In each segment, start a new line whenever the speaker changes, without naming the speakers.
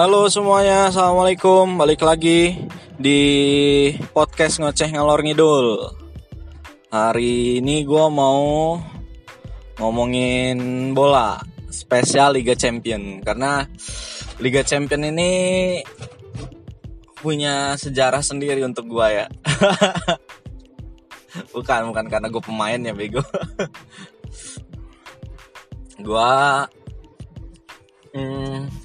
Halo semuanya, assalamualaikum. Balik lagi di podcast ngoceh ngalor ngidul. Hari ini gue mau ngomongin bola spesial Liga Champion karena Liga Champion ini punya sejarah sendiri untuk gue ya. bukan, bukan karena gue pemain ya bego. gue hmm,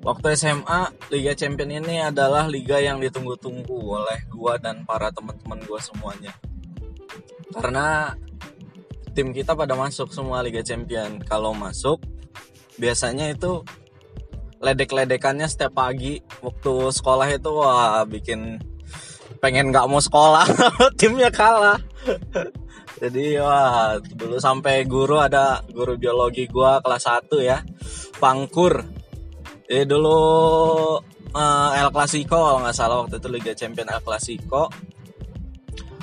waktu SMA Liga Champion ini adalah liga yang ditunggu-tunggu oleh gua dan para teman-teman gua semuanya. Karena tim kita pada masuk semua Liga Champion. Kalau masuk biasanya itu ledek-ledekannya setiap pagi waktu sekolah itu wah bikin pengen nggak mau sekolah timnya kalah jadi wah dulu sampai guru ada guru biologi gua kelas 1 ya Pangkur jadi dulu uh, El Clasico kalau nggak salah waktu itu Liga Champion El Clasico.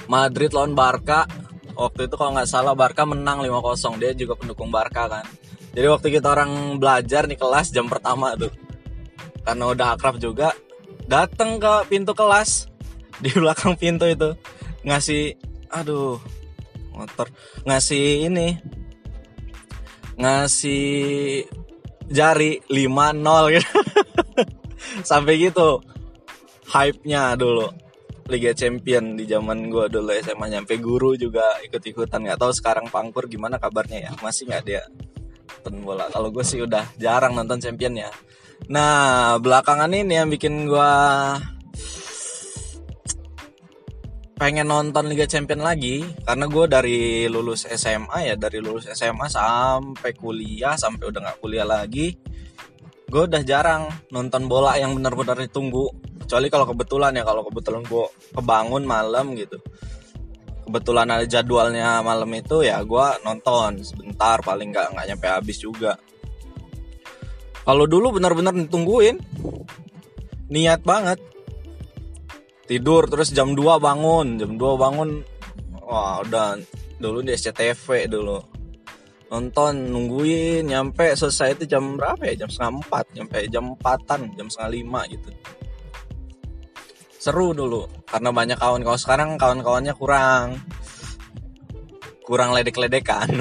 Madrid lawan Barca. Waktu itu kalau nggak salah Barca menang 5-0 dia juga pendukung Barca kan. Jadi waktu kita orang belajar nih kelas jam pertama tuh. Karena udah akrab juga datang ke pintu kelas. Di belakang pintu itu ngasih aduh motor. Ngasih ini. Ngasih jari 5-0 gitu. Sampai gitu hype-nya dulu. Liga Champion di zaman gue dulu SMA nyampe guru juga ikut-ikutan. Nggak tahu sekarang Pangkur gimana kabarnya ya. Masih nggak dia nonton bola. Kalau gue sih udah jarang nonton Champion ya nah belakangan ini yang bikin gue pengen nonton Liga Champion lagi karena gue dari lulus SMA ya dari lulus SMA sampai kuliah sampai udah nggak kuliah lagi gue udah jarang nonton bola yang benar-benar ditunggu. Kecuali kalau kebetulan ya kalau kebetulan gue kebangun malam gitu. Kebetulan ada jadwalnya malam itu ya gue nonton sebentar paling nggak nggak nyampe habis juga. Kalau dulu benar-benar ditungguin niat banget tidur terus jam 2 bangun. Jam 2 bangun wah udah dulu di SCTV dulu. Nonton nungguin nyampe selesai itu jam berapa ya? Jam setengah empat nyampe jam empatan jam setengah lima gitu. Seru dulu karena banyak kawan. Kawan sekarang kawan-kawannya kurang. Kurang ledek-ledekan.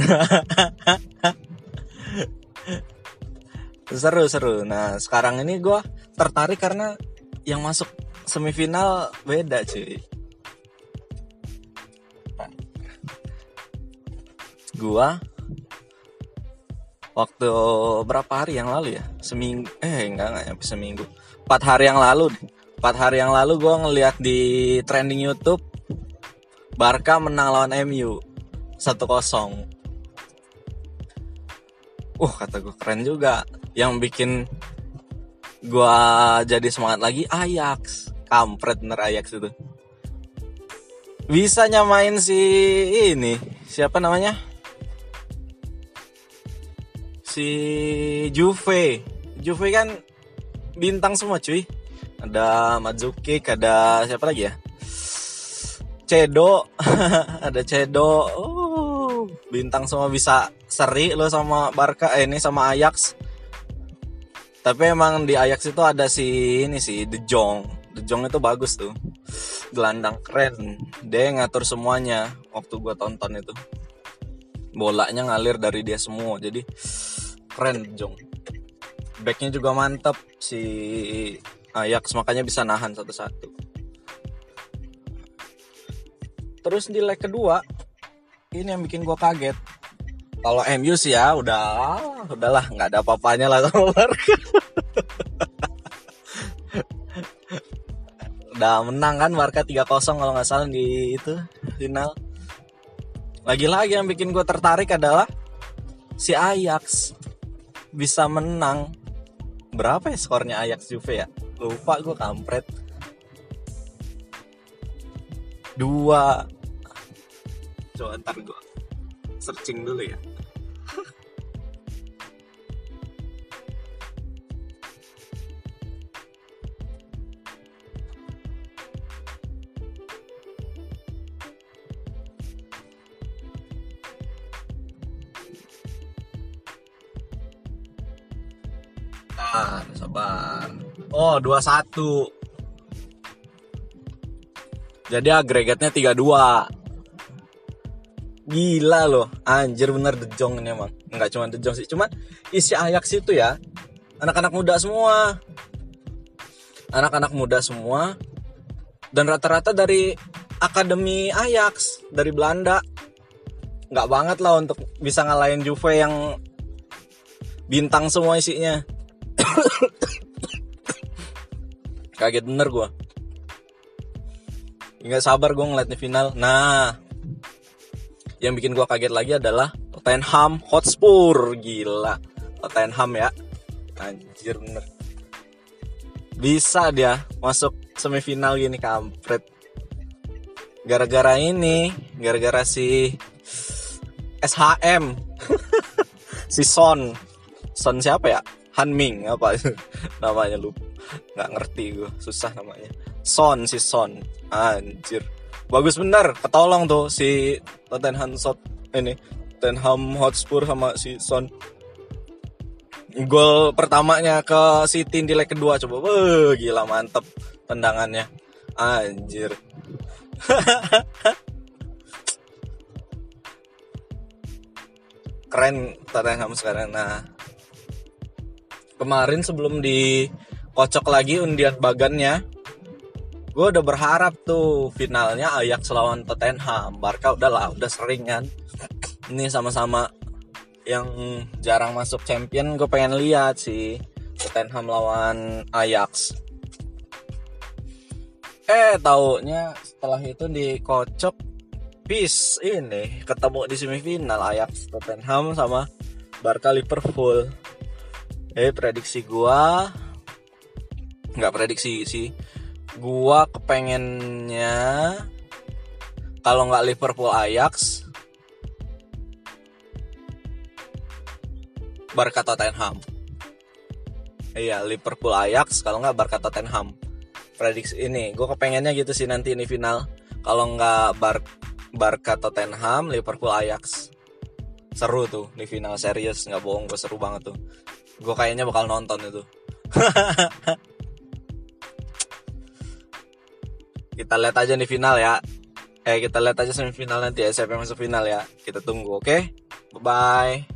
Seru seru. Nah sekarang ini gue tertarik karena yang masuk semifinal beda cuy. Gua waktu berapa hari yang lalu ya? Seminggu eh enggak enggak nyampe seminggu. Empat hari yang lalu empat hari yang lalu gua ngeliat di trending YouTube Barca menang lawan MU 1-0 uh kata gue keren juga. Yang bikin gua jadi semangat lagi Ajax kampret bener Ajax itu. Bisa nyamain si ini siapa namanya? Si Juve. Juve kan bintang semua cuy. Ada Mazuki ada siapa lagi ya? Cedo. Ada Cedo. Uh, bintang semua bisa seri lo sama Barca eh, ini sama Ajax. Tapi emang di Ajax itu ada si ini sih De Jong De itu bagus tuh. Gelandang keren. Dia ngatur semuanya waktu gue tonton itu. Bolanya ngalir dari dia semua. Jadi keren De backnya juga mantap si Ajax makanya bisa nahan satu-satu. Terus di leg kedua ini yang bikin gue kaget. Kalau MU sih ya udah udahlah nggak ada apa-apanya lah Barca udah menang kan Barca 3-0 kalau nggak salah di itu final. Lagi-lagi yang bikin gue tertarik adalah si Ajax bisa menang. Berapa ya skornya Ajax Juve ya? Lupa gue kampret. Dua. Coba ntar gue searching dulu ya Sabar, sabar. Oh, 21. Jadi agregatnya 32. Gila loh, anjir bener dejong ini emang. Enggak cuma dejong sih, cuman isi Ajax itu ya anak-anak muda semua. Anak-anak muda semua dan rata-rata dari akademi Ajax dari Belanda. Nggak banget lah untuk bisa ngalahin Juve yang bintang semua isinya. Kaget bener gue. Nggak sabar gue ngeliat di final. Nah, yang bikin gue kaget lagi adalah Tottenham Hotspur. Gila. Tottenham ya. Anjir bener. Bisa dia masuk semifinal gini kampret. Gara-gara ini, gara-gara si SHM. si Son. Son siapa ya? Hanming apa namanya lu nggak ngerti gue susah namanya. Son si Son. Anjir. Bagus bener. Ketolong tuh si Tottenham Hot ini Tottenham Hotspur sama si Son. Gol pertamanya ke City di leg kedua coba. Wah, gila mantep tendangannya. Anjir. Keren Tottenham sekarang nah kemarin sebelum dikocok lagi undian bagannya gue udah berharap tuh finalnya Ajax lawan Tottenham. Barca udah lah udah sering kan. Ini sama-sama yang jarang masuk champion gue pengen lihat sih Tottenham lawan Ajax. Eh taunya setelah itu dikocok bis ini ketemu di semifinal Ajax Tottenham sama Barca Liverpool eh prediksi gua. Nggak prediksi sih. Gua kepengennya kalau nggak Liverpool Ajax Barca Tottenham. Iya Liverpool Ajax kalau nggak Barca Tottenham. Prediksi ini gue kepengennya gitu sih nanti ini final. Kalau nggak Bar Barca Tottenham Liverpool Ajax. Seru tuh di final serius nggak bohong gue seru banget tuh gue kayaknya bakal nonton itu. Kita lihat aja nih final ya. Eh kita lihat aja semifinal nanti ya siapa yang masuk final ya. Kita tunggu oke? Okay? bye bye